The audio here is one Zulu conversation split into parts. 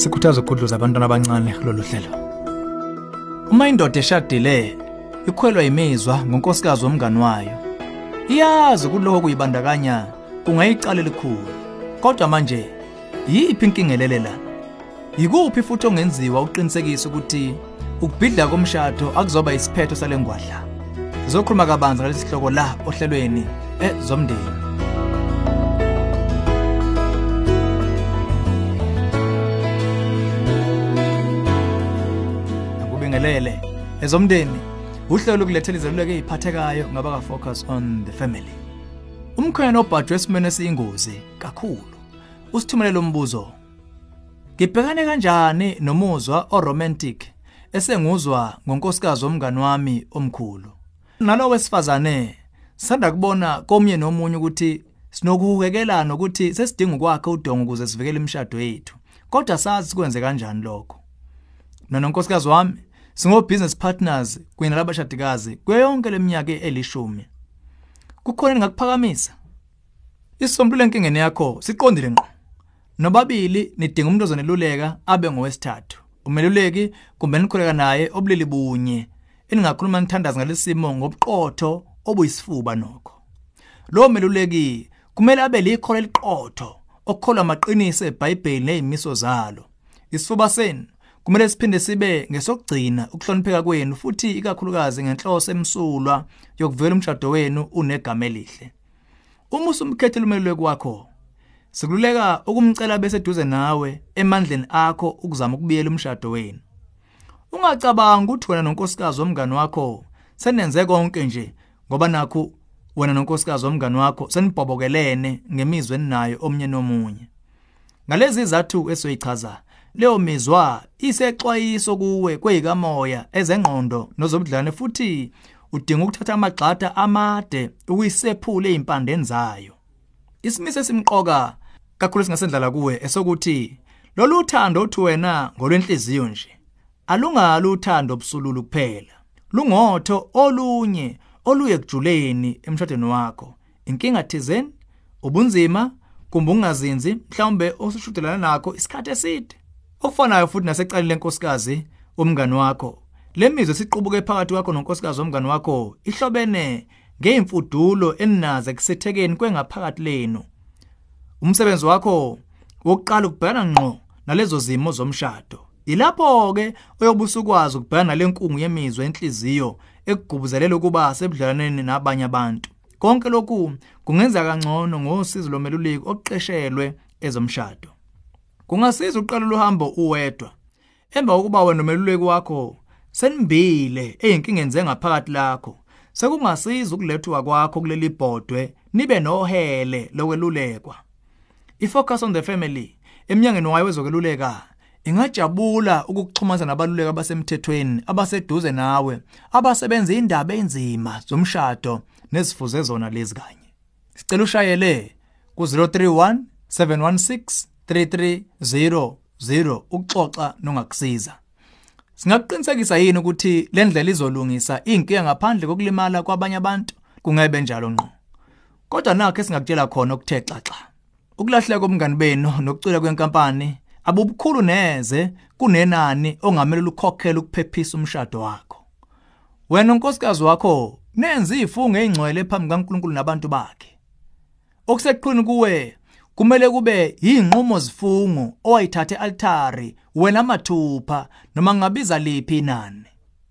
sikhuthaza ukudluza abantwana abancane kulolu hlelo. Uma indoda eshadile ikhwelwa imizwa ngonkosikazi womngani wayo. Iyazi ukuthi lokho kuyibandakanya kungayicala elikhulu. Kodwa manje yiphi inkinga elelela? Yikuphi futhi ongenziwa uqinisekisa ukuthi ukubhidla komshado akuzoba isiphetho sale ngwadla? Sizokhuluma kabanzi ngalesi sihloko la ohlelweni ezomndeni. Akubingelele ezomndeni uhlelo kulethela izeluleko eziphathekayo ngaba ka focus on the family. Umkhwena obhajwe esimene esiyingozi kakhulu. Usithumelele umbuzo ngibhekane kanjani nomuzwa oromantic esenguzwa ngonkosikazi womngani wami omkhulu? Nalo wesifazane sanda kubona komnye nomunye ukuthi sinokuhukekelana ukuthi sesidinga ukwakhe udongo ukuze sivikele imishado yethu. Kodwa sazi kwenze kanjani lokho? Mina nonkosikazi wami singo business partners kunye nalabashadikazi kuyo yonke leminyaka elishumi. Kukhona engakuphakamisa isisombululo enkingeni yakho siqondile ngqo. Nobabili nidinga umuntu ozoneluleka abe ngowesithathu. Umeluleki kumbe nikhuleka naye obulili bunye. Eningakhuluma nithandaza ngalesimo ngobuqotho obuyisifuba nokho. Lo meluleki kumele abe likholo eliqotho okukholwa amaqiniso eBhayibheli nezimiso zalo. Isifuba senu kumele siphinde sibe ngesokugcina ukuhlonipheka kwenu futhi ikakhulukazi ngenhloso emsulwa yokuvela umshado wenu unegama elihle. Uma usumkhethela umeluleki wakho sikululeka ukumcela bese duze nawe emandleni akho ukuzama ukubiyela umshado wenu. Ungacabanga ukuthi wena nonkosikazi womngani wakho senenze konke nje ngoba nakho wena nonkosikazi womngani wakho senibhobokelene ngemizwe enayo omnye nomunye. Ngalezi izathu esoyichaza leyo mizwa isexwayiso kuwe kwezikamoya ezengqondo nozobudlane futhi udinga ukuthatha amagxatha amade ukuyisephula ezimpandeni zayo. Isimiso esimqoka kakhulu singasendlala kuwe esokuthi lolu uthando uthi wena ngolwenhliziyo nje alungalo uthando obusululu kuphela. Lungotho olunye oluye kujuleni emshadweni wakho. Inkinga thizeni ubunzima kumbe ungazinzi mhlawumbe osushudelana nakho isikhathi eside. Okufanayo futhi nasecaleni lenkosikazi umngani wakho. Lemizwe siqubuke phakathi kwakho nonkosikazi womngani wakho ihlobene ngeimfudulo eninaze kusethekeni kwengaphakathi lenu. Umsebenzi wakho wokuqala ukubhekana ngqo nalezo zimo zomshado. Ilapho ke oyobusukwazi ukubhekana nalenkungu yemizwa enhliziyo ekugubuzelela ukuba sebudlaneni nabanye abantu. Konke lokhu kungenza kangcono ngosizo lomeluleki oqeshelwe ezomshado. Kungasiza uqala uhambo uwedwa. Emva kokuba wena nomeluleki wakho senimbile eyinkingeni zengaphakathi lakho. Sekungasiza ukulethwa kwakho kuleli bhodwe nibe nohele lokwelulekwa. Ifocus on the family eminyangeni wayo wezokweluleka ingajabula ukukuxhumana nabaluleka abasemthethweni abaseduze nawe abasebenza indaba enzima zomshado nezifuze zona lezi kanye. Sicela ushayele ku031 716 3300 ukuxoxa nongakusiza Singakuqinisekisa yini ukuthi le ndlela izolungisa inkinga ngaphandle kokulimala kwabanye abantu kungebe njalo ngqo. Kodwa nakho esingakutshela khona okuthe xaxa. Ukulahleka komngani benu nokucula kwenkampani abubukhulu neze kunenani ongamele ukukhokhela ukuphephisa umshado wakho. Wena unkosikazi wakho nenza ifungo ezingcwele phambi kaNkuluNkulu nabantu bakhe. Okuseqhuni kuwe kumele kube yinqumo zifungo owayithathe altari wena mathupha noma ngabiza liphi inani.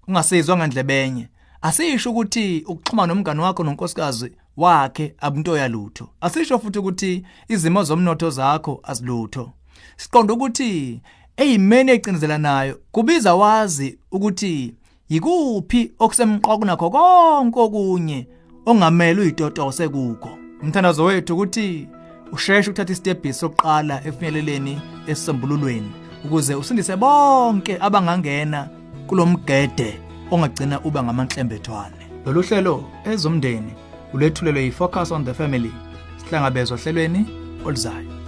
Ungasizwa ngandlebenye. Asisho ukuthi ukuxhuma nomngane wakho nonkosikazi wakhe abunto yalutho asisho futhi ukuthi izimo zomnotho zakho azilutho. Siqonda ukuthi eyimene ecinzelanayo kubiza wazi ukuthi yikuphi okusemqoka nakho konke okunye ongamele uyitotose kukho. Umthandazo wethu ukuthi usheshe ukuthatha isitebhisi sokuqala efinyeleleni esisombululweni ukuze usindise bonke abangangena kulomgede ongagcina uba ngamanhlembethwane. Lolu hlelo ezomndeni ulethulelwe yi-focus on the family sihlangabezwa ohlelweni oluzayo.